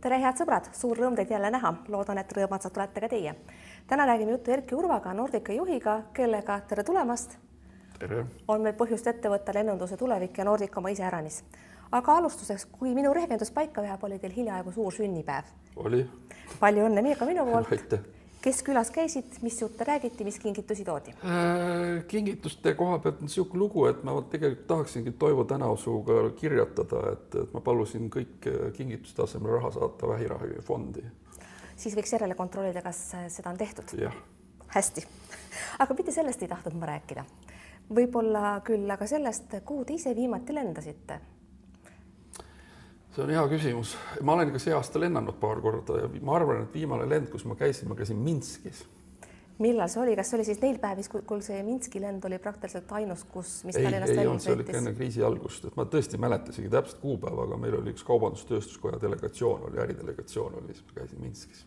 tere, head sõbrad, suur rõõm teid jälle näha, loodan, et rõõmatsad olete ka teie. täna räägime juttu Erki Urvaga, Nordica juhiga, kellega, tere tulemast. tere. on meil põhjust ette võtta lennunduse tulevik ja Nordica oma iseäranis. aga alustuseks, kui minu rehkendus paika veab, oli teil hiljaaegu suur sünnipäev. oli. palju õnne ka minu poolt. aitäh kes külas käisid, mis jutte räägiti, mis kingitusi toodi äh,? kingituste koha pealt on niisugune lugu, et ma tegelikult tahaksingi Toivo Tänavsuga kirjatada, et, et ma palusin kõik kingituste asemel raha saata vähiravifondi. siis võiks järele kontrollida, kas seda on tehtud? hästi, aga mitte sellest ei tahtnud ma rääkida. võib-olla küll, aga sellest, kuhu te ise viimati lendasite see on hea küsimus, ma olen ka see aasta lennanud paar korda ja ma arvan, et viimane lend, kus ma käisin, ma käisin Minskis. millal see oli, kas see oli siis neil päevis, kui see Minski lend oli praktiliselt ainus, kus, mis ei, ei olnud, see oli ikka enne kriisi algust, et ma tõesti ei mäleta isegi täpset kuupäeva, aga meil oli üks kaubandus-tööstuskoja delegatsioon oli, äridelegatsioon oli, siis ma käisin Minskis.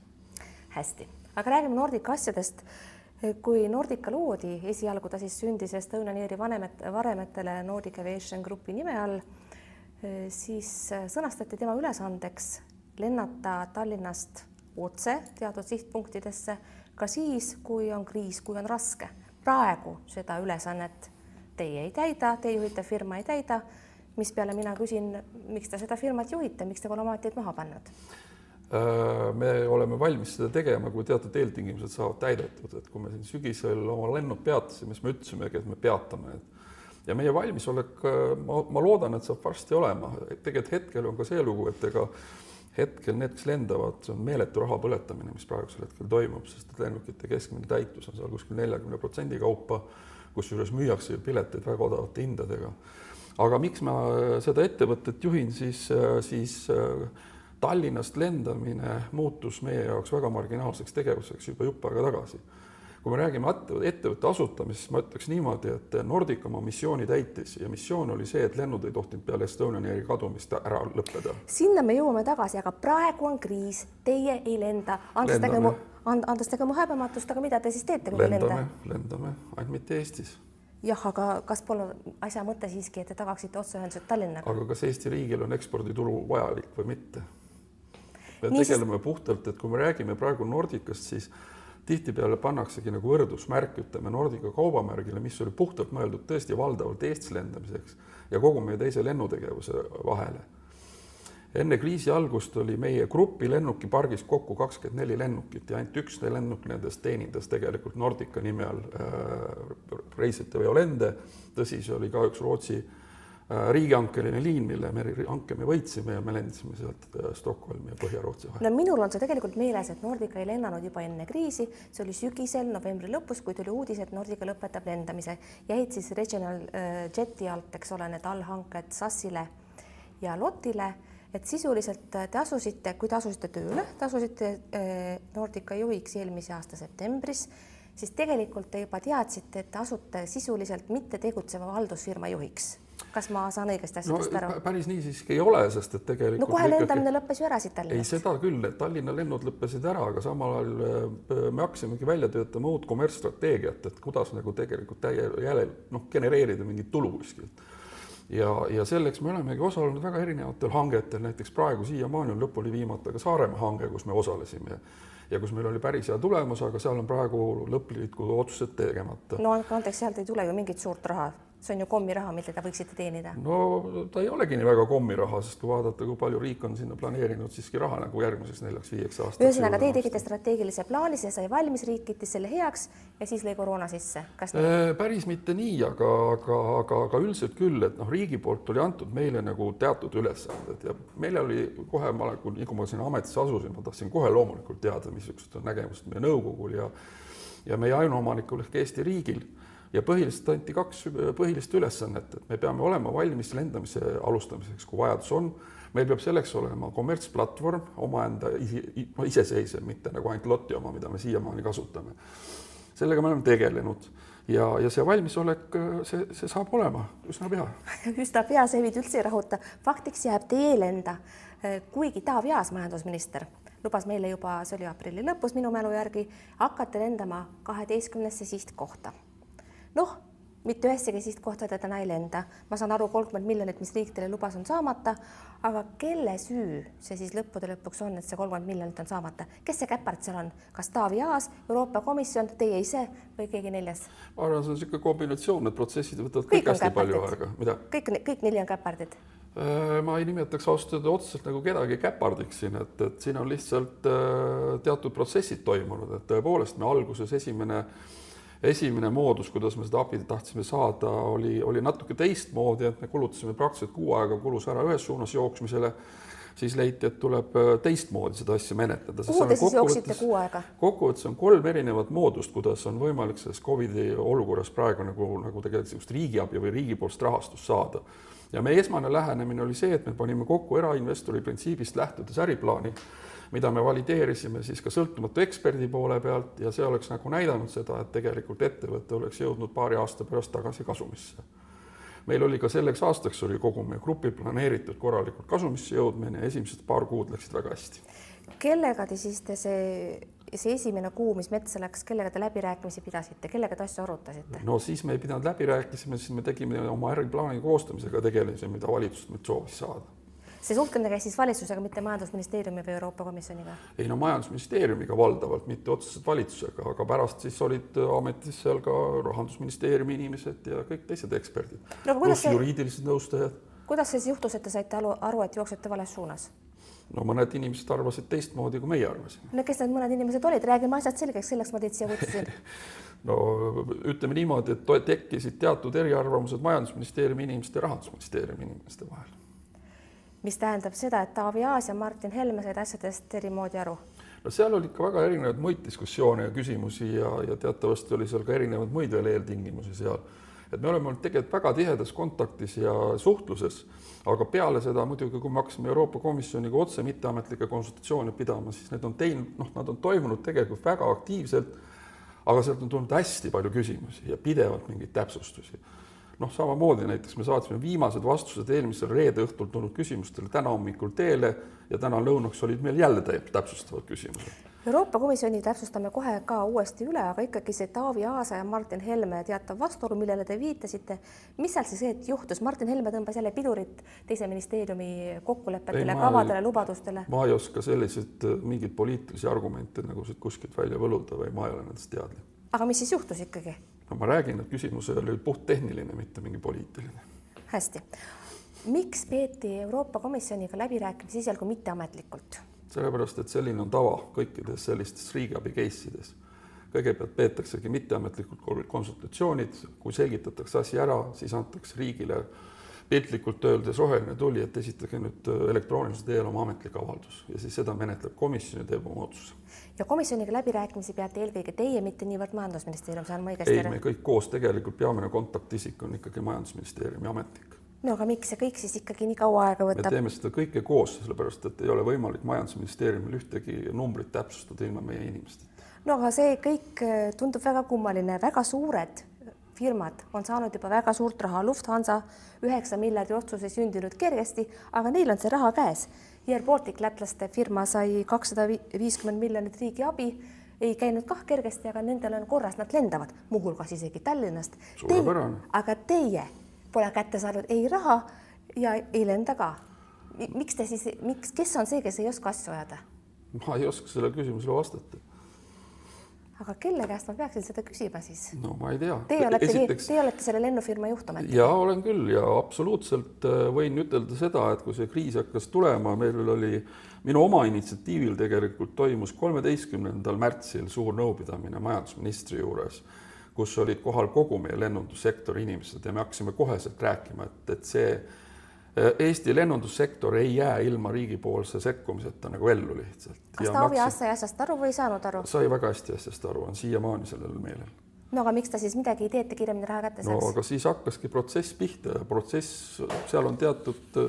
hästi, aga räägime Nordica asjadest. Kui Nordica loodi, esialgu ta siis sündis Estonian Airi vanemet, varemetele Nordic Aviation Grupi nime all siis äh, sõnastati tema ülesandeks lennata Tallinnast otse teatud sihtpunktidesse ka siis, kui on kriis, kui on raske. praegu seda ülesannet teie ei täida, teie juhitav firma ei täida, mispeale mina küsin, miks te seda firmat juhite, miks te pole oma teed maha pannud? Äh, me oleme valmis seda tegema, kui teatud eeltingimused saavad täidetud, et kui me siin sügisel oma lennud peatasime, siis me ütlesimegi, et me peatame, et ja meie valmisolek, äh, ma, ma loodan, et saab varsti olema, tegelikult hetkel on ka see lugu, et ega hetkel need, kes lendavad, see on meeletu raha põletamine, mis praegusel hetkel toimub, sest et lennukite keskmine täitus on seal kuskil neljakümne protsendi kaupa, kusjuures müüakse ju pileteid väga odavate hindadega. aga miks ma seda ettevõtet juhin, siis, äh, siis äh, Tallinnast lendamine muutus meie jaoks väga marginaalseks tegevuseks juba jupp aega tagasi kui me räägime ettevõtte asutamisest, ma ütleks niimoodi, et Nordic oma missiooni täitis ja missioon oli see, et lennud ei tohtinud peale Estonian Airi kadumist ära lõppeda. sinna me jõuame tagasi, aga praegu on kriis, teie ei lenda, andestage mu, andestage mu häbematust, aga mida te siis teete, kui lendame, lendame, ainult mitte Eestis jah, aga kas pole asja mõte siiski, et te tagaksite otseühendused Tallinnaga? aga kas Eesti riigil on eksporditulu vajalik või mitte? me Nii tegeleme siis... puhtalt, et kui me räägime praegu Nordicast, siis tihtipeale pannaksegi nagu võrdusmärk, ütleme Nordica kaubamärgile, mis oli puhtalt mõeldud tõesti valdavalt Eestis lendamiseks ja kogu meie teise lennutegevuse vahele. enne kriisi algust oli meie grupi lennukipargis kokku kakskümmend neli lennukit ja ainult üks lennuk nendest teenindas tegelikult Nordica nime all äh, reisijate veolende. tõsi, see oli ka üks Rootsi Äh, riigihankeline liin, mille me hanke me võitsime ja me lendasime sealt äh, Stockholmi ja Põhja-Rootsi vahel. no minul on see tegelikult meeles, et Nordica ei lennanud juba enne kriisi, see oli sügisel, novembri lõpus, kui tuli uudis, et Nordica lõpetab lendamise, jäid siis Regional äh, Jeti alt, eks ole, need allhanked SAS-ile ja LOT-ile, et sisuliselt te asusite, kui te asusite tööle, te asusite Nordica juhiks eelmise aasta septembris, siis tegelikult te juba teadsite, et te asute sisuliselt mitte tegutseva haldusfirma juhiks kas ma saan õigesti asjadest no, aru? päris nii siiski ei ole, sest et tegelikult no kohe lendamine ikkagi... lõppes ju ära siit Tallinnast. ei, seda küll, et Tallinna lennud lõppesid ära, aga samal ajal äh, me hakkasimegi välja töötama uut kommertsstrateegiat, et kuidas nagu tegelikult täie jälle noh, genereerida mingit tulu kuskilt. ja, ja selleks me olemegi osalenud väga erinevatel hangetel, näiteks praegu siiamaani on lõpuni viimata ka Saaremaa hange, kus me osalesime ja kus meil oli päris hea tulemus, aga seal on praegu lõplikud otsused tegemata. no andke andeks, sealt ei tule ju mingit suurt raha see on ju kommiraha, mille te võiksite teenida. no ta ei olegi nii väga kommiraha, sest kui vaadata, kui palju riik on sinna planeerinud siiski raha nagu järgmiseks neljaks-viieks aastaks. ühesõnaga, teie tegite strateegilise plaani, see sai valmis, riik kiitis selle heaks ja siis lõi koroona sisse, kas nii? Äh, päris mitte nii, aga, aga, aga, aga üldiselt küll, et noh, riigi poolt oli antud meile nagu teatud ülesanded ja meil oli kohe, ma olen, nii kui ma sinna ametisse asusin, ma tahtsin kohe loomulikult teada, missugused on nägemused meie nõukogul ja ja meie ainuomanikul ehk Eesti riigil ja põhiliselt anti kaks põhilist ülesannet, et me peame olema valmis lendamise alustamiseks, kui vajadus on. meil peab selleks olema kommertsplatvorm, omaenda iseseisev, mitte nagu ainult loti oma, mida me siiamaani kasutame. sellega me oleme tegelenud ja, ja see valmisolek, see, see saab olema üsna pea. üsna pea, see meid üldse ei rahuta. faktiks jääb teie lenda, kuigi Taavi Aas, majandusminister, lubas meile juba, see oli aprilli lõpus minu mälu järgi, hakata lendama kaheteistkümnesse sihtkohta noh, mitte ühessegi sihtkohta ta täna ei lenda. ma saan aru, kolmkümmend miljonit, mis riik teile lubas, on saamata, aga kelle süü see siis lõppude lõpuks on, et see kolmkümmend miljonit on saamata? kes see käpard seal on, kas Taavi Aas, Euroopa Komisjon, teie ise või keegi neljas? ma arvan, see on niisugune kombinatsioon, need protsessid võtavad kõik, kõik hästi käpardid. palju aega, mida? kõik, kõik neli on käpardid Äh, ma ei nimetaks ausalt öelda otseselt nagu kedagi käpardiks siin, et, et siin on lihtsalt äh, teatud protsessid toimunud, et tõepoolest me alguses esimene, esimene moodus, kuidas me seda abi tahtsime saada, oli, oli natuke teistmoodi, et me kulutasime praktiliselt kuu aega kulus ära ühes suunas jooksmisele siis leiti, et tuleb äh, teistmoodi seda asja menetleda. kuhu te siis jooksite kuu aega? kokkuvõttes on kolm erinevat moodust, kuidas on võimalik selles Covidi olukorras praegu nagu, nagu tegelikult niisugust riigiabi või riigipoolset rahastust saada ja meie esmane lähenemine oli see, et me panime kokku erainvestori printsiibist lähtudes äriplaani, mida me valideerisime siis ka sõltumatu eksperdi poole pealt ja see oleks nagu näidanud seda, et tegelikult ettevõte oleks jõudnud paari aasta pärast tagasi kasumisse. meil oli ka selleks aastaks oli kogu meie grupil planeeritud korralikult kasumisse jõudmine ja esimesed paar kuud läksid väga hästi. kellega te siis te see see esimene kuu, mis metsa läks, kellega te läbirääkimisi pidasite, kellega te asju arutasite? no siis me ei pidanud läbirääkimisi, siis me tegime oma äriplaani koostamisega tegelesime, mida valitsus meilt soovis saada. See suhtlemine käis siis valitsusega, mitte Majandusministeeriumi või Euroopa Komisjoniga? ei no Majandusministeeriumiga valdavalt, mitte otseselt valitsusega, aga pärast siis olid ametis seal ka Rahandusministeeriumi inimesed ja kõik teised eksperdid no,, pluss see... juriidilised nõustajad. kuidas see siis juhtus, et te saite aru, et jooksete vales suunas? no mõned inimesed arvasid teistmoodi, kui meie arvasime. no kes need mõned inimesed olid, räägime asjad selgeks, selleks ma teid siia kutsusin no ütleme niimoodi, et tekkisid teatud eriarvamused Majandusministeeriumi inimeste ja Rahandusministeeriumi inimeste vahel. Mis tähendab seda, et Taavi Aas ja Martin Helme said asjadest erimoodi aru? no seal oli ikka väga erinevaid muid diskussioone ja küsimusi ja, ja teatavasti oli seal ka erinevaid muid veel eeltingimusi seal et me oleme olnud tegelikult väga tihedas kontaktis ja suhtluses, aga peale seda muidugi, kui me hakkasime Euroopa Komisjoniga otse mitteametlikke konsultatsioone pidama, siis need on teinud, noh, nad on toimunud tegelikult väga aktiivselt, aga sealt on tulnud hästi palju küsimusi ja pidevalt mingeid täpsustusi noh, samamoodi näiteks me saatsime viimased vastused eelmisel reede õhtul tulnud küsimustele täna hommikul teele ja täna lõunaks olid meil jälle täpsustavad küsimused Euroopa Komisjoni täpsustame kohe ka uuesti üle, aga ikkagi see Taavi Aasa ja Martin Helme teatav vastuolu, millele te viitasite, mis seal siis juhtus, Martin Helme tõmbas jälle pidurit teise ministeeriumi kokkulepetele, kavadele, lubadustele? ma ei oska selliseid äh, mingeid poliitilisi argumente nagu siit kuskilt välja võluda või ma ei ole nendest teadlik. aga mis siis juhtus ikkagi? No ma räägin, et küsimus oli puhttehniline, mitte mingi poliitiline. hästi. miks peeti Euroopa Komisjoniga läbirääkimisi esialgu mitteametlikult? sellepärast et selline on tava kõikides sellistes riigiabi case ides. kõigepealt peetaksegi mitteametlikud konsultatsioonid, kui selgitatakse asi ära, siis antakse riigile piltlikult öeldes roheline tuli, et esitage nüüd elektroonilisel teel oma ametlik avaldus ja siis seda menetleb komisjon ja teeb oma otsuse. ja komisjoniga läbirääkimisi peate eelkõige teie, mitte niivõrd Majandusministeerium, saan ma õigesti aru? ei, me kõik koos, tegelikult peamine kontaktisik on ikkagi Majandusministeeriumi ametnik no aga miks see kõik siis ikkagi nii kaua aega võtab? me teeme seda kõike koos, sellepärast et ei ole võimalik Majandusministeeriumil ühtegi numbrit täpsustada ilma meie inimesteta. no aga see kõik äh, tundub väga kummaline, väga suured firmad on saanud juba väga suurt raha, Lufthansa üheksa miljardi otsus ei sündinud kergesti, aga neil on see raha käes. Air Baltic lätlaste firma sai kakssada viiskümmend miljonit riigi abi, ei käinud kah kergesti, aga nendel on korras, nad lendavad muuhulgas isegi Tallinnast. suurepärane. aga teie pole kätte saanud ei raha ja ei lenda ka. miks te siis, miks, kes on see, kes ei oska asju ajada? ma ei oska sellele küsimusele vastata. Aga kelle käest ma peaksin seda küsima siis? no ma ei tea. Teie olete Esiteks..., teie olete selle lennufirma juht ometi? ja olen küll ja absoluutselt äh, võin ütelda seda, et kui see kriis hakkas tulema, meil oli minu oma initsiatiivil tegelikult toimus kolmeteistkümnendal märtsil suur nõupidamine majandusministri juures kus olid kohal kogu meie lennundussektori inimesed ja me hakkasime koheselt rääkima, et, et see Eesti lennundussektor ei jää ilma riigipoolse sekkumiseta nagu ellu lihtsalt. kas Taavi Aas sai asjast aru või ei saanud aru? sai väga hästi asjast aru, on siiamaani sellel meelel. no aga miks ta siis midagi ei tee, et ta kiiremini raha kätte saaks? no aga siis hakkaski protsess pihta ja protsess, seal on teatud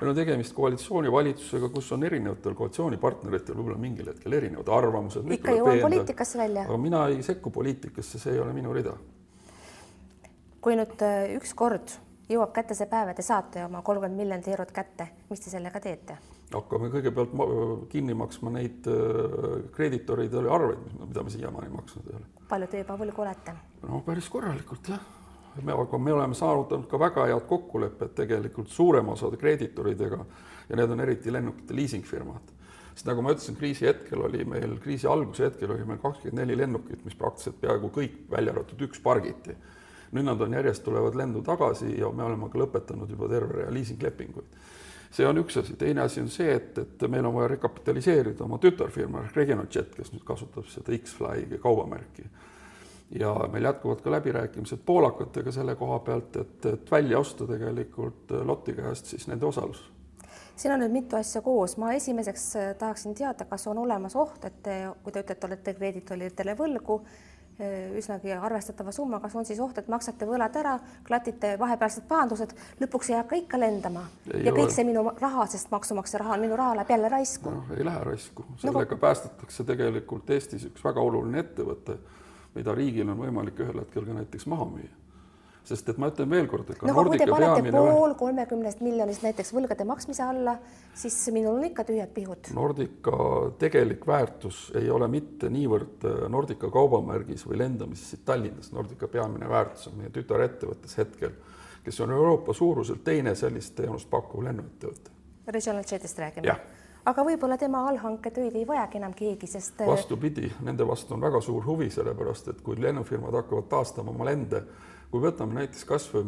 meil on tegemist koalitsioonivalitsusega, kus on erinevatel koalitsioonipartneritel võib-olla mingil hetkel erinevad arvamused. ikka jõuan poliitikasse välja. aga mina ei sekku poliitikasse, see ei ole minu rida. kui nüüd äh, ükskord jõuab kätte see päev ja te saate oma kolmkümmend miljonit eurot kätte, mis te sellega teete? hakkame kõigepealt kinni maksma neid äh, kreeditoride arveid, mida me siiamaani maksnud ei ole. palju te juba võlgu olete? no päris korralikult jah me, aga me oleme saavutanud ka väga head kokkulepped tegelikult suurema osade kreeditoridega ja need on eriti lennukite liisingfirmad. sest nagu ma ütlesin, kriisi hetkel oli meil, kriisi alguse hetkel oli meil kakskümmend neli lennukit, mis praktiliselt peaaegu kõik, välja arvatud üks, pargiti. Nüüd nad on järjest, tulevad lendu tagasi ja me oleme ka lõpetanud juba terve rea liisinglepinguid see on üks asi, teine asi on see, et, et meil on vaja rekapitaliseerida oma tütarfirma Regional Jet, kes nüüd kasutab seda X-Fly kaubamärki. ja meil jätkuvad ka läbirääkimised poolakatega selle koha pealt, et, et välja osta tegelikult Lotti käest siis nende osalus. Siin on nüüd mitu asja koos, ma esimeseks tahaksin teada, kas on olemas oht, et te, kui te ütlete, olete kreeditoritele võlgu, üsnagi arvestatava summa, kas on siis oht, et maksate võlad ära, klatite vahepealsed pahandused, lõpuks ei hakka ikka lendama ei ja ole. kõik see minu raha, sest maksumaksja raha, minu raha läheb jälle raisku no,. ei lähe raisku, sellega no, päästetakse tegelikult Eestis üks väga oluline ettevõte, mida riigil on võimalik ühel hetkel ka näiteks maha müüa sest et ma ütlen veel kord, et no, kui te panete pool kolmekümnest miljonist näiteks võlgade maksmise alla, siis minul on ikka tühjad pihud. Nordica tegelik väärtus ei ole mitte niivõrd äh, Nordica kaubamärgis või lendamises siit Tallinnas, Nordica peamine väärtus on meie tütarettevõttes hetkel, kes on Euroopa suuruselt teine sellist teenust pakkuv lennuettevõte. Regional Jetist räägime? aga võib-olla tema allhanketöid ei vajagi enam keegi, sest äh, vastupidi, nende vastu on väga suur huvi, sellepärast et kui lennufirmad hakkavad taastama oma lende kui võtame näiteks kasvõi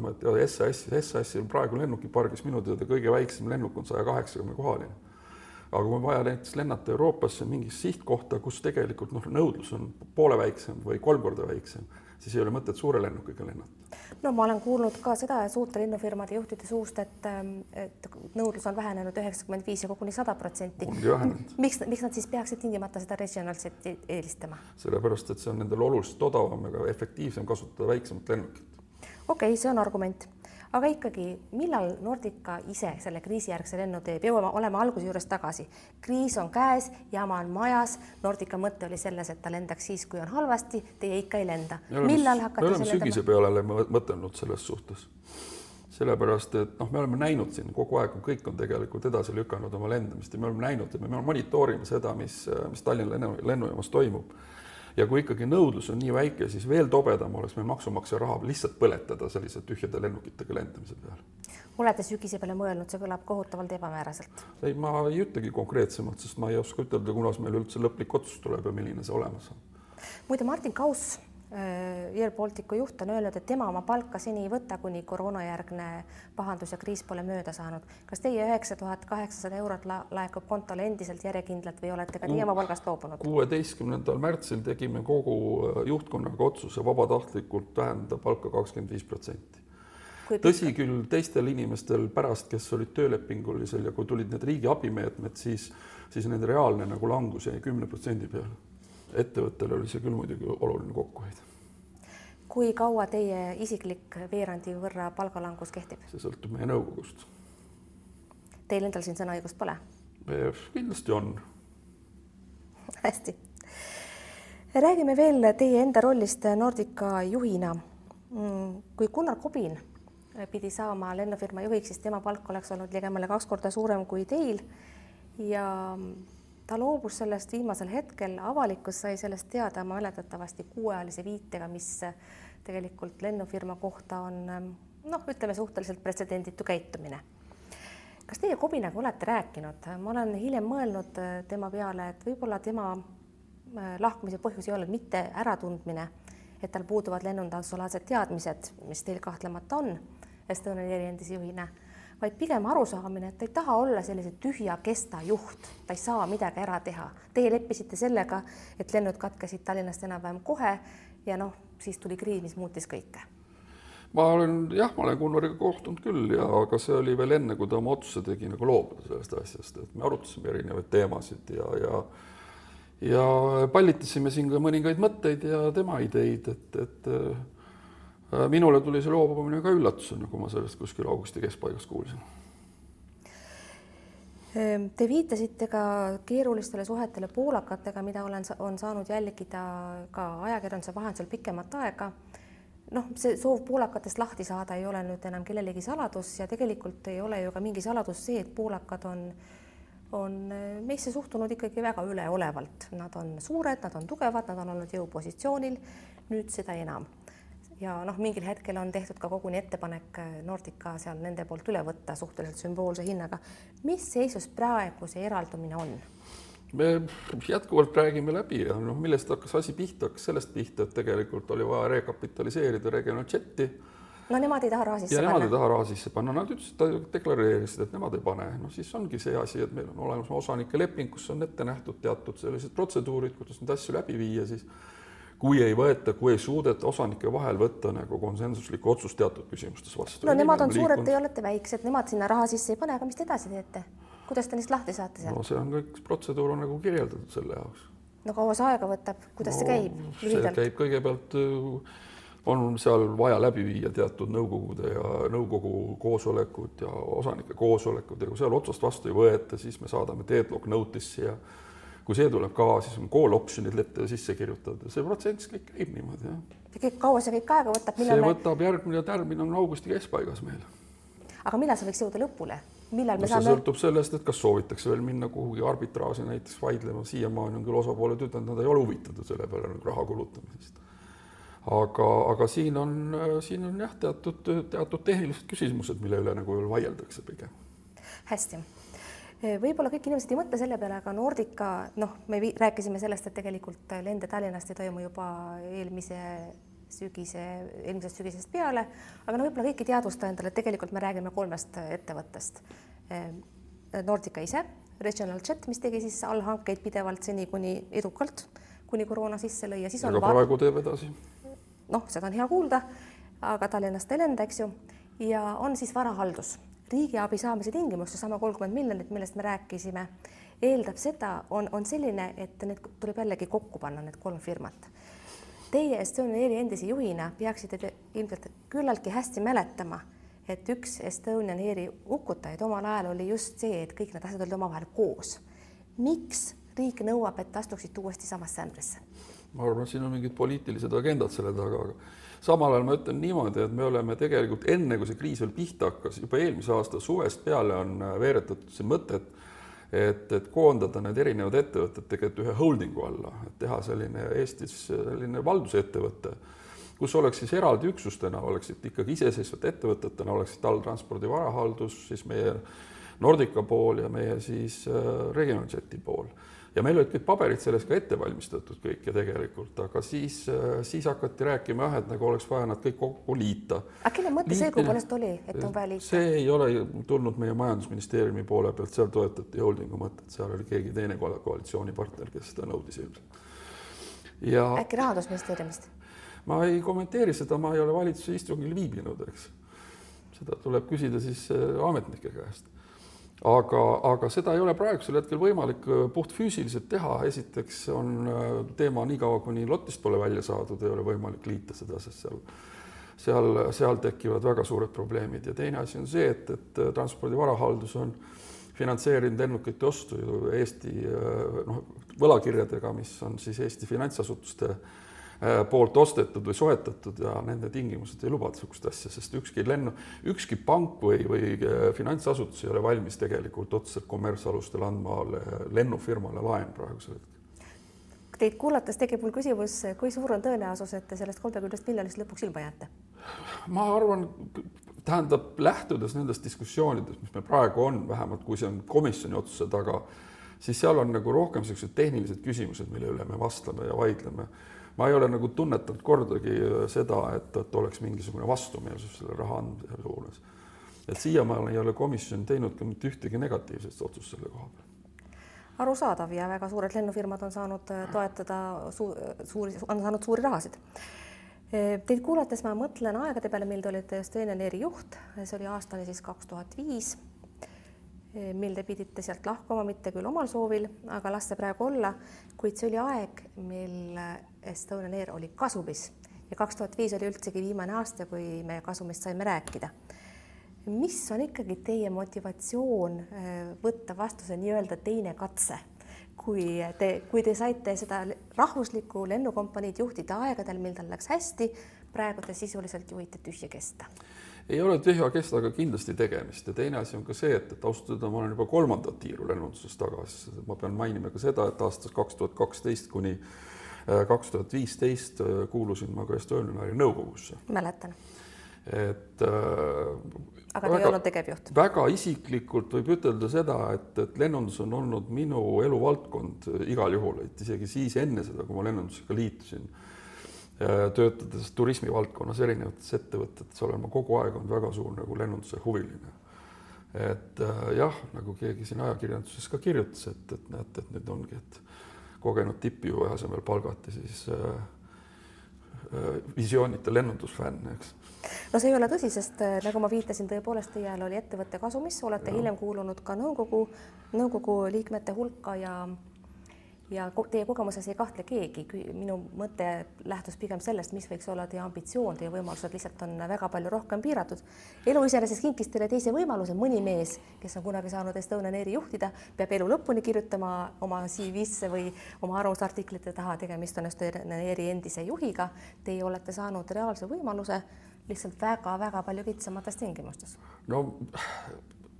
SAS, SAS-il praegu lennukipargis minu teada kõige väiksem lennuk on saja kaheksakümne kohaline. Aga kui on vaja näiteks lennata Euroopasse mingisse sihtkohta, kus tegelikult noh, nõudlus on poole väiksem või kolm korda väiksem, siis ei ole mõtet suure lennukiga lennata. no ma olen kuulnud ka seda suurte lennufirmade juhtide suust, et, ähm, et nõudlus on vähenenud üheksakümmend viis ja koguni sada protsenti. ongi vähenenud. miks, miks nad siis peaksid tingimata seda regional jet'i eelistama? sellepärast, et see on nendel oluliselt odavam ja efektiivsem kasutada väiksemat lennukit okei okay,, see on argument, aga ikkagi, millal Nordica ise selle kriisijärgse lennu teeb, jõuame, oleme alguse juures tagasi. kriis on käes, jama on majas. Nordica mõte oli selles, et ta lendaks siis, kui on halvasti, teie ikka ei lenda. millal hakkate? me oleme sügise peale mõtelnud selles suhtes sellepärast et noh, me oleme näinud siin kogu aeg, kõik on tegelikult edasi lükanud oma lendamist ja me oleme näinud ja me monitoorime seda, mis, mis Tallinna lennu, lennujaamas toimub ja kui ikkagi nõudlus on nii väike, siis veel tobedam oleks meil maksumaksja raha lihtsalt põletada sellise tühjade lennukitega lendamise peale. olete sügise peale mõelnud, see kõlab kohutavalt ebamääraselt. ei, ma ei ütlegi konkreetsemalt, sest ma ei oska ütelda, kunas meil üldse lõplik otsus tuleb ja milline see olema saab. muide, Martin Kauss Air äh, Balticu juht on öelnud, et tema oma palka seni ei võta, kuni koroonajärgne pahandus ja kriis pole mööda saanud. kas teie üheksa tuhat kaheksasada eurot la laekub kontole endiselt järjekindlalt või olete ka teie oma palgast loobunud? kuueteistkümnendal märtsil tegime kogu äh, juhtkonnaga otsuse vabatahtlikult vähendada palka kakskümmend viis protsenti. tõsi küll, teistel inimestel pärast, kes olid töölepingulisel ja kui tulid need riigi abimeetmed, siis, siis nende reaalne nagu langus jäi kümne protsendi peale ettevõttele oli see küll muidugi oluline kokkuhoid. kui kaua teie isiklik veerandi võrra palgalangus kehtib? see sõltub meie nõukogust. Teil endal siin sõnaõigust pole? kindlasti on. hästi. räägime veel teie enda rollist Nordica juhina. Mm, kui Gunnar Kobin pidi saama lennufirma juhiks, siis tema palk oleks olnud ligemale kaks korda suurem kui teil ja ta loobus sellest viimasel hetkel, avalikkus sai sellest teada mäletatavasti kuueajalise viitega, mis tegelikult lennufirma kohta on noh, ütleme suhteliselt pretsedenditu käitumine. kas teie Kobinaga olete rääkinud, ma olen hiljem mõelnud tema peale, et võib-olla tema äh, lahkumise põhjus ei olnud mitte äratundmine, et tal puuduvad lennundusalased teadmised, mis teil kahtlemata on Estonian Airi endise juhina vaid pigem arusaamine, et ta ei taha olla sellise tühja kesta juht, ta ei saa midagi ära teha. Teie leppisite sellega, et lennud katkesid Tallinnast enam-vähem kohe ja noh, siis tuli kriis, mis muutis kõike. Ma olen jah, ma olen Gunnariga kohtunud küll ja, aga see oli veel enne, kui ta oma otsuse tegi nagu loobuda sellest asjast, et me arutasime erinevaid teemasid ja, ja ja pallitasime siin ka mõningaid mõtteid ja tema ideid, et, et minule tuli see loobumine ka üllatusena, kui ma sellest kuskil augusti keskpaigas kuulsin. Ehm, te viitasite ka keerulistele suhetele poolakatega, mida olen, on saanud jälgida ka ajakirjanduse vahendusel pikemat aega. noh, see soov poolakatest lahti saada ei ole nüüd enam kellelegi saladus ja tegelikult ei ole ju ka mingi saladus see, et poolakad on on meisse suhtunud ikkagi väga üleolevalt, nad on suured, nad on tugevad, nad on olnud jõupositsioonil, nüüd seda enam ja noh, mingil hetkel on tehtud ka koguni ettepanek Nordica seal nende poolt üle võtta suhteliselt sümboolse hinnaga. mis seisus praegu see eraldumine on? me jätkuvalt räägime läbi ja noh, millest hakkas asi pihta, hakkas sellest pihta, et tegelikult oli vaja rekapitaliseerida Regional Jeti no nemad ei taha raha sisse ja panna. nemad ei taha raha sisse panna, nad ütlesid, deklareerisid, et nemad ei pane, noh siis ongi see asi, et meil on olemas osanike leping, kus on ette nähtud teatud sellised protseduurid, kuidas neid asju läbi viia, siis kui ei võeta, kui ei suudeta osanike vahel võtta nagu konsensuslikku otsust teatud küsimustes vastu. no nemad on suured, teie olete väiksed, nemad sinna raha sisse ei pane, aga mis te edasi teete? kuidas te neist lahti saate seal? no see on kõik, protseduur on nagu kirjeldatud selle jaoks. no kaua see aega võtab, kuidas no, see käib? see käib kõigepealt on seal vaja läbi viia teatud nõukogude ja nõukogu koosolekud ja osanike koosolekud ja kui seal otsust vastu ei võeta, siis me saadame deadlock notice'i ja kui see tuleb ka, siis on call option'id ette sisse kirjutatud ja see protsess kõik käib niimoodi, jah. kaua see kõik aega võtab? see me... võtab, järgmine tärmin on augusti keskpaigas meil. aga millal see võiks jõuda lõpule? millal me no, saame? sõltub sellest, et kas soovitakse veel minna kuhugi arbitraaži näiteks vaidlema, siiamaani on küll osapooled ütelnud, nad ei ole huvitatud selle peale nagu raha kulutamisest aga, aga siin on, siin on jah, teatud, teatud tehnilised küsimused, mille üle nagu vaieldakse pigem. hästi võib-olla kõik inimesed ei mõtle selle peale, aga Nordica, noh, me rääkisime sellest, et tegelikult lende Tallinnast ei toimu juba eelmise sügise, eelmisest sügisest peale, aga no võib-olla kõik ei teadvusta endale, et tegelikult me räägime kolmest ettevõttest. Nordica ise, Regional Jet, mis tegi siis allhankeid pidevalt seni kuni edukalt, kuni koroona sisse lõi ja siis on. aga praegu teeb edasi noh, seda on hea kuulda, aga Tallinnast ei lenda, eks ju, ja on siis varahaldus. Riigiabi saamise tingimus, seesama kolmkümmend miljonit, millest me rääkisime, eeldab seda, on, on selline, et need tuleb jällegi kokku panna, need kolm firmat. Teie Estonian Airi endise juhina peaksite te ilmselt küllaltki hästi mäletama, et üks Estonian Airi hukutajaid omal ajal oli just see, et kõik need asjad olid omavahel koos. miks riik nõuab, et astuksite uuesti samasse ämbrisse? Ma arvan, et siin on mingid poliitilised agendad selle taga, aga samal ajal ma ütlen niimoodi, et me oleme tegelikult enne, kui see kriis veel pihta hakkas, juba eelmise aasta suvest peale on äh, veeretatud see mõte, et et, et koondada need erinevad ettevõtted tegelikult ühe holdingu alla, et teha selline Eestis selline valdusettevõte, kus oleks siis eraldi üksustena, oleksid ikkagi iseseisvate ettevõtetena, oleksid all transpordi varahaldus, siis meie Nordica pool ja meie siis äh, Regionaljeti pool ja meil olid kõik paberid selles ka ette valmistatud kõik ja tegelikult, aga siis, siis hakati rääkima jah, et nagu oleks vaja nad kõik kokku liita. aga kelle mõte see õigupoolest oli, et on vaja liita? see ei ole tulnud meie majandusministeeriumi poole pealt, seal toetati holdingu mõtet, seal oli keegi teine koalitsioonipartner, kes seda nõudis ilmselt. ja äkki Rahandusministeeriumist? ma ei kommenteeri seda, ma ei ole valitsuse istungil viibinud, eks. seda tuleb küsida siis äh, ametnike käest aga, aga seda ei ole praegusel hetkel võimalik äh, puhtfüüsiliselt teha, esiteks on äh, teema niikaua, kuni lotist pole välja saadud, ei ole võimalik liita seda, sest seal seal, seal tekivad väga suured probleemid. Ja teine asi on see, et, et äh, transpordi varahaldus on finantseerinud lennukite ostu ju Eesti noh, võlakirjadega, mis on siis Eesti finantsasutuste äh, poolt ostetud või soetatud ja nende tingimused ei luba niisugust asja, sest ükski lennu, ükski pank või, või äh, finantsasutus ei ole valmis tegelikult otseselt kommertsalustel andma lennufirmale laen praegusel hetkel. Teid kuulates tekib mul küsimus, kui suur on tõenäosus, et te sellest kolmekümnest miljonist lõpuks ilma jääte? ma arvan, tähendab, lähtudes nendest diskussioonidest, mis meil praegu on, vähemalt kui see on komisjoni otsuse taga, siis seal on nagu rohkem niisugused tehnilised küsimused, mille üle me vastleme ja vaidleme ma ei ole nagu tunnetanud kordagi seda, et, et oleks mingisugune vastumeelsus selle raha andmise suunas. et siiamaani ei ole komisjon teinud ka mitte ühtegi negatiivset otsust selle koha peal arusaadav ja väga suured lennufirmad on saanud äh, toetada su suuri, on saanud suuri rahasid. Äh, teid kuulates ma mõtlen aegade peale, mil te olite Estonian Airi juht, see oli aastani siis kaks tuhat viis mil te pidite sealt lahkuma, mitte küll omal soovil, aga las see praegu olla, kuid see oli aeg, mil Estonian Air oli kasumis. Ja kaks tuhat viis oli üldsegi viimane aasta, kui me kasumist saime rääkida. mis on ikkagi teie motivatsioon eh, võtta vastu see nii-öelda teine katse, kui te, kui te saite seda rahvuslikku lennukompaniid juhtida aegadel, mil tal läks hästi, praegu te sisuliselt juhite tühja kesta ei ole tühja kestaga kindlasti tegemist ja teine asi on ka see, et, et ausalt öelda ma olen juba kolmandat tiiru lennunduses tagasi, ma pean mainima ka seda, et aastast kaks tuhat kaksteist kuni kaks tuhat viisteist kuulusin ma ka Estonian Airi nõukogusse. mäletan. et aga te ei olnud tegevjuht? väga isiklikult võib ütelda seda, et, et lennundus on olnud minu eluvaldkond igal juhul, et isegi siis enne seda, kui ma lennundusega liitusin, töötades turismivaldkonnas erinevates ettevõtetes, olen ma kogu aeg olnud väga suur nagu lennunduse huviline. et äh, jah, nagu keegi siin ajakirjanduses ka kirjutas, et, et näete, et nüüd ongi, et kogenud tippjuhi asemel palgati siis äh, äh, visioonita lennundusfänn, eks no see ei ole tõsi, sest äh, nagu ma viitasin, tõepoolest teie ajal oli ettevõte kasumis, olete ja. hiljem kuulunud ka nõukogu, nõukogu liikmete hulka ja ja teie kogemuses ei kahtle keegi, minu mõte lähtus pigem sellest, mis võiks olla teie ambitsioon, teie võimalused lihtsalt on väga palju rohkem piiratud. elu iseenesest kinkis teile teise võimaluse, mõni mees, kes on kunagi saanud Estonian Airi juhtida, peab elu lõpuni kirjutama oma CV-sse või oma arvamusartiklite taha, tegemist on Estonian Airi endise juhiga. Teie olete saanud reaalse võimaluse lihtsalt väga-väga palju kitsamates tingimustes. no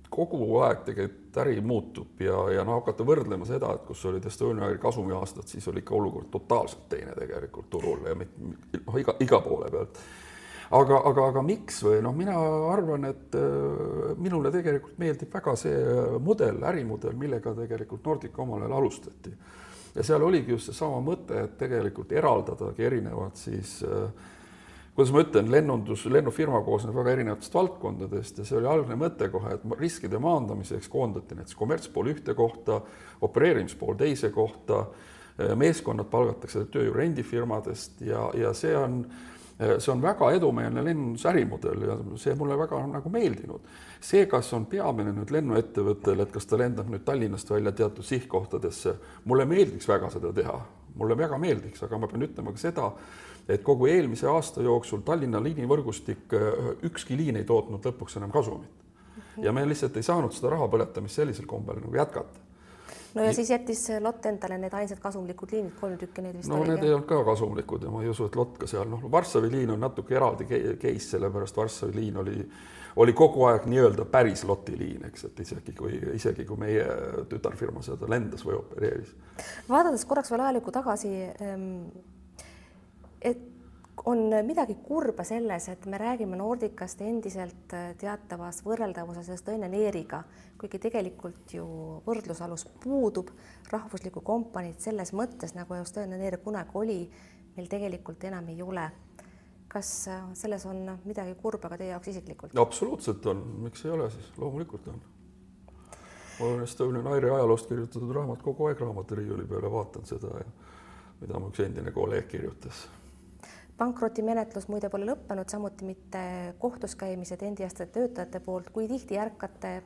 kogu aeg tegelikult äri muutub ja, ja no hakata võrdlema seda, et kus olid Estonian Airi kasumiaastad, siis oli ikka olukord totaalselt teine tegelikult turul ja noh, iga, iga poole pealt. aga, aga, aga miks või noh, mina arvan, et äh, minule tegelikult meeldib väga see mudel, ärimudel, millega tegelikult Nordica omal ajal alustati. ja seal oligi just seesama mõte, et tegelikult eraldadagi erinevad siis äh, kuidas ma ütlen, lennundus, lennufirma koosneb väga erinevatest valdkondadest ja see oli algne mõte kohe, et riskide maandamiseks koondati näiteks kommertspool ühte kohta, opereerimispool teise kohta, meeskonnad palgatakse tööjõu rendifirmadest ja, ja see on, see on väga edumeelne lennundusärimudel ja see mulle väga on nagu meeldinud. see, kas on peamine nüüd lennuettevõttel, et kas ta lendab nüüd Tallinnast välja teatud sihtkohtadesse, mulle meeldiks väga seda teha, mulle väga meeldiks, aga ma pean ütlema ka seda, et kogu eelmise aasta jooksul Tallinna liinivõrgustik, äh, ükski liin ei tootnud lõpuks enam kasumit. ja me lihtsalt ei saanud seda raha põletamist sellisel kombel nagu jätkata. no ja siis jättis Lott endale need ainsad kasumlikud liinid, kolm tükki neid vist no oligi. need ei olnud ka kasumlikud ja ma ei usu, et Lott ka seal, noh, Varssavi liin on natuke eraldi case, sellepärast Varssavi liin oli, oli kogu aeg nii-öelda päris Lotti liin, eks, et isegi kui, isegi kui meie tütarfirma seda lendas või opereeris. vaadates korraks veel ajalukku tagasi ähm, et on midagi kurba selles, et me räägime Nordicast endiselt äh, teatavas võrreldavuses Estonian Airiga, kuigi tegelikult ju võrdlusalus puudub, rahvuslikku kompaniid selles mõttes, nagu Estonian Air kunagi oli, meil tegelikult enam ei ole. kas äh, selles on midagi kurba ka teie jaoks isiklikult? absoluutselt on, miks ei ole siis, loomulikult on. mul on Estonian Airi ajaloost kirjutatud raamat kogu aeg raamaturiiuli peale, vaatan seda ja mida mu üks endine kolleeg kirjutas pankrotimenetlus muide pole lõppenud, samuti mitte kohtus käimised endiaste töötajate poolt, kui tihti ärkate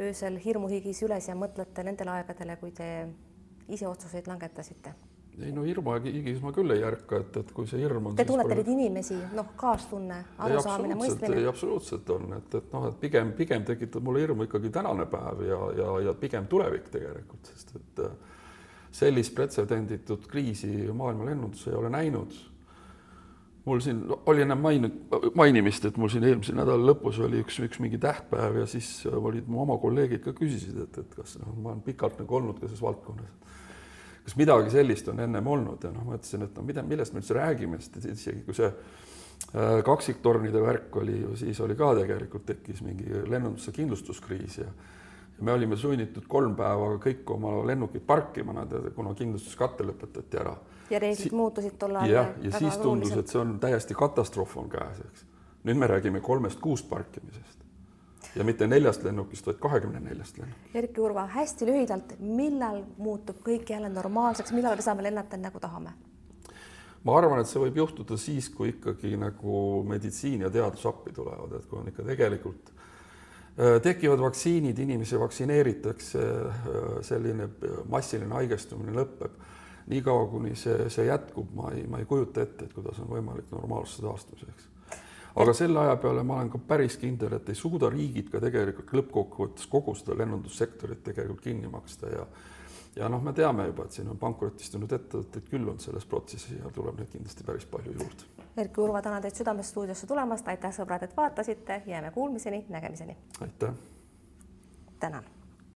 öösel hirmuhigis üles ja mõtlete nendele aegadele, kui te ise otsuseid langetasite? ei no hirmuhigis ma küll ei ärka, et, et kui see hirm on. Te tunnete neid inimesi, noh, kaastunne, arusaamine, mõistmine? absoluutselt on, et, et noh, et pigem, pigem tekitab mulle hirmu ikkagi tänane päev ja, ja, ja pigem tulevik tegelikult, sest et äh, sellist pretsedenditut kriisi maailma lennundus ei ole näinud mul siin oli ennem maininud, mainimist, et mul siin eelmise nädala lõpus oli üks, üks mingi tähtpäev ja siis olid mu oma kolleegid ka küsisid, et, et kas noh, ma olen pikalt nagu olnud ka selles valdkonnas. kas midagi sellist on ennem olnud ja noh, ma ütlesin, et no mida, millest me üldse räägime, sest isegi kui see äh, kaksiktornide värk oli ju, siis oli ka tegelikult tekkis mingi lennunduse kindlustuskriis ja me olime sunnitud kolm päeva kõik oma lennukid parkima, nad, kuna kindlustuskatte lõpetati ära ja reeglid si muutusid tol ajal. jah, ja siis tundus, et see on täiesti katastroof on käes, eks. nüüd me räägime kolmest-kuust parkimisest ja mitte neljast lennukist, vaid kahekümne neljast lennukist. Erki Urva, hästi lühidalt, millal muutub kõik jälle normaalseks, millal me saame lennata nagu tahame? ma arvan, et see võib juhtuda siis, kui ikkagi nagu meditsiin ja teadus appi tulevad, et kui on ikka tegelikult äh, tekivad vaktsiinid, inimesi vaktsineeritakse, äh, selline massiline haigestumine lõpeb niikaua, kuni see, see jätkub, ma ei, ma ei kujuta ette, et kuidas on võimalik normaalsuse taastamiseks. aga selle aja peale ma olen ka päris kindel, et ei suuda riigid ka tegelikult lõppkokkuvõttes kogu seda lennundussektorit tegelikult kinni maksta ja ja noh, me teame juba, et siin on pankrotistunud ettevõtteid küll on selles protsessis ja tuleb neid kindlasti päris palju juurde. Erki Urva, tänan teid südamest stuudiosse tulemast, aitäh sõbrad, et vaatasite, jääme kuulmiseni, nägemiseni. aitäh. tänan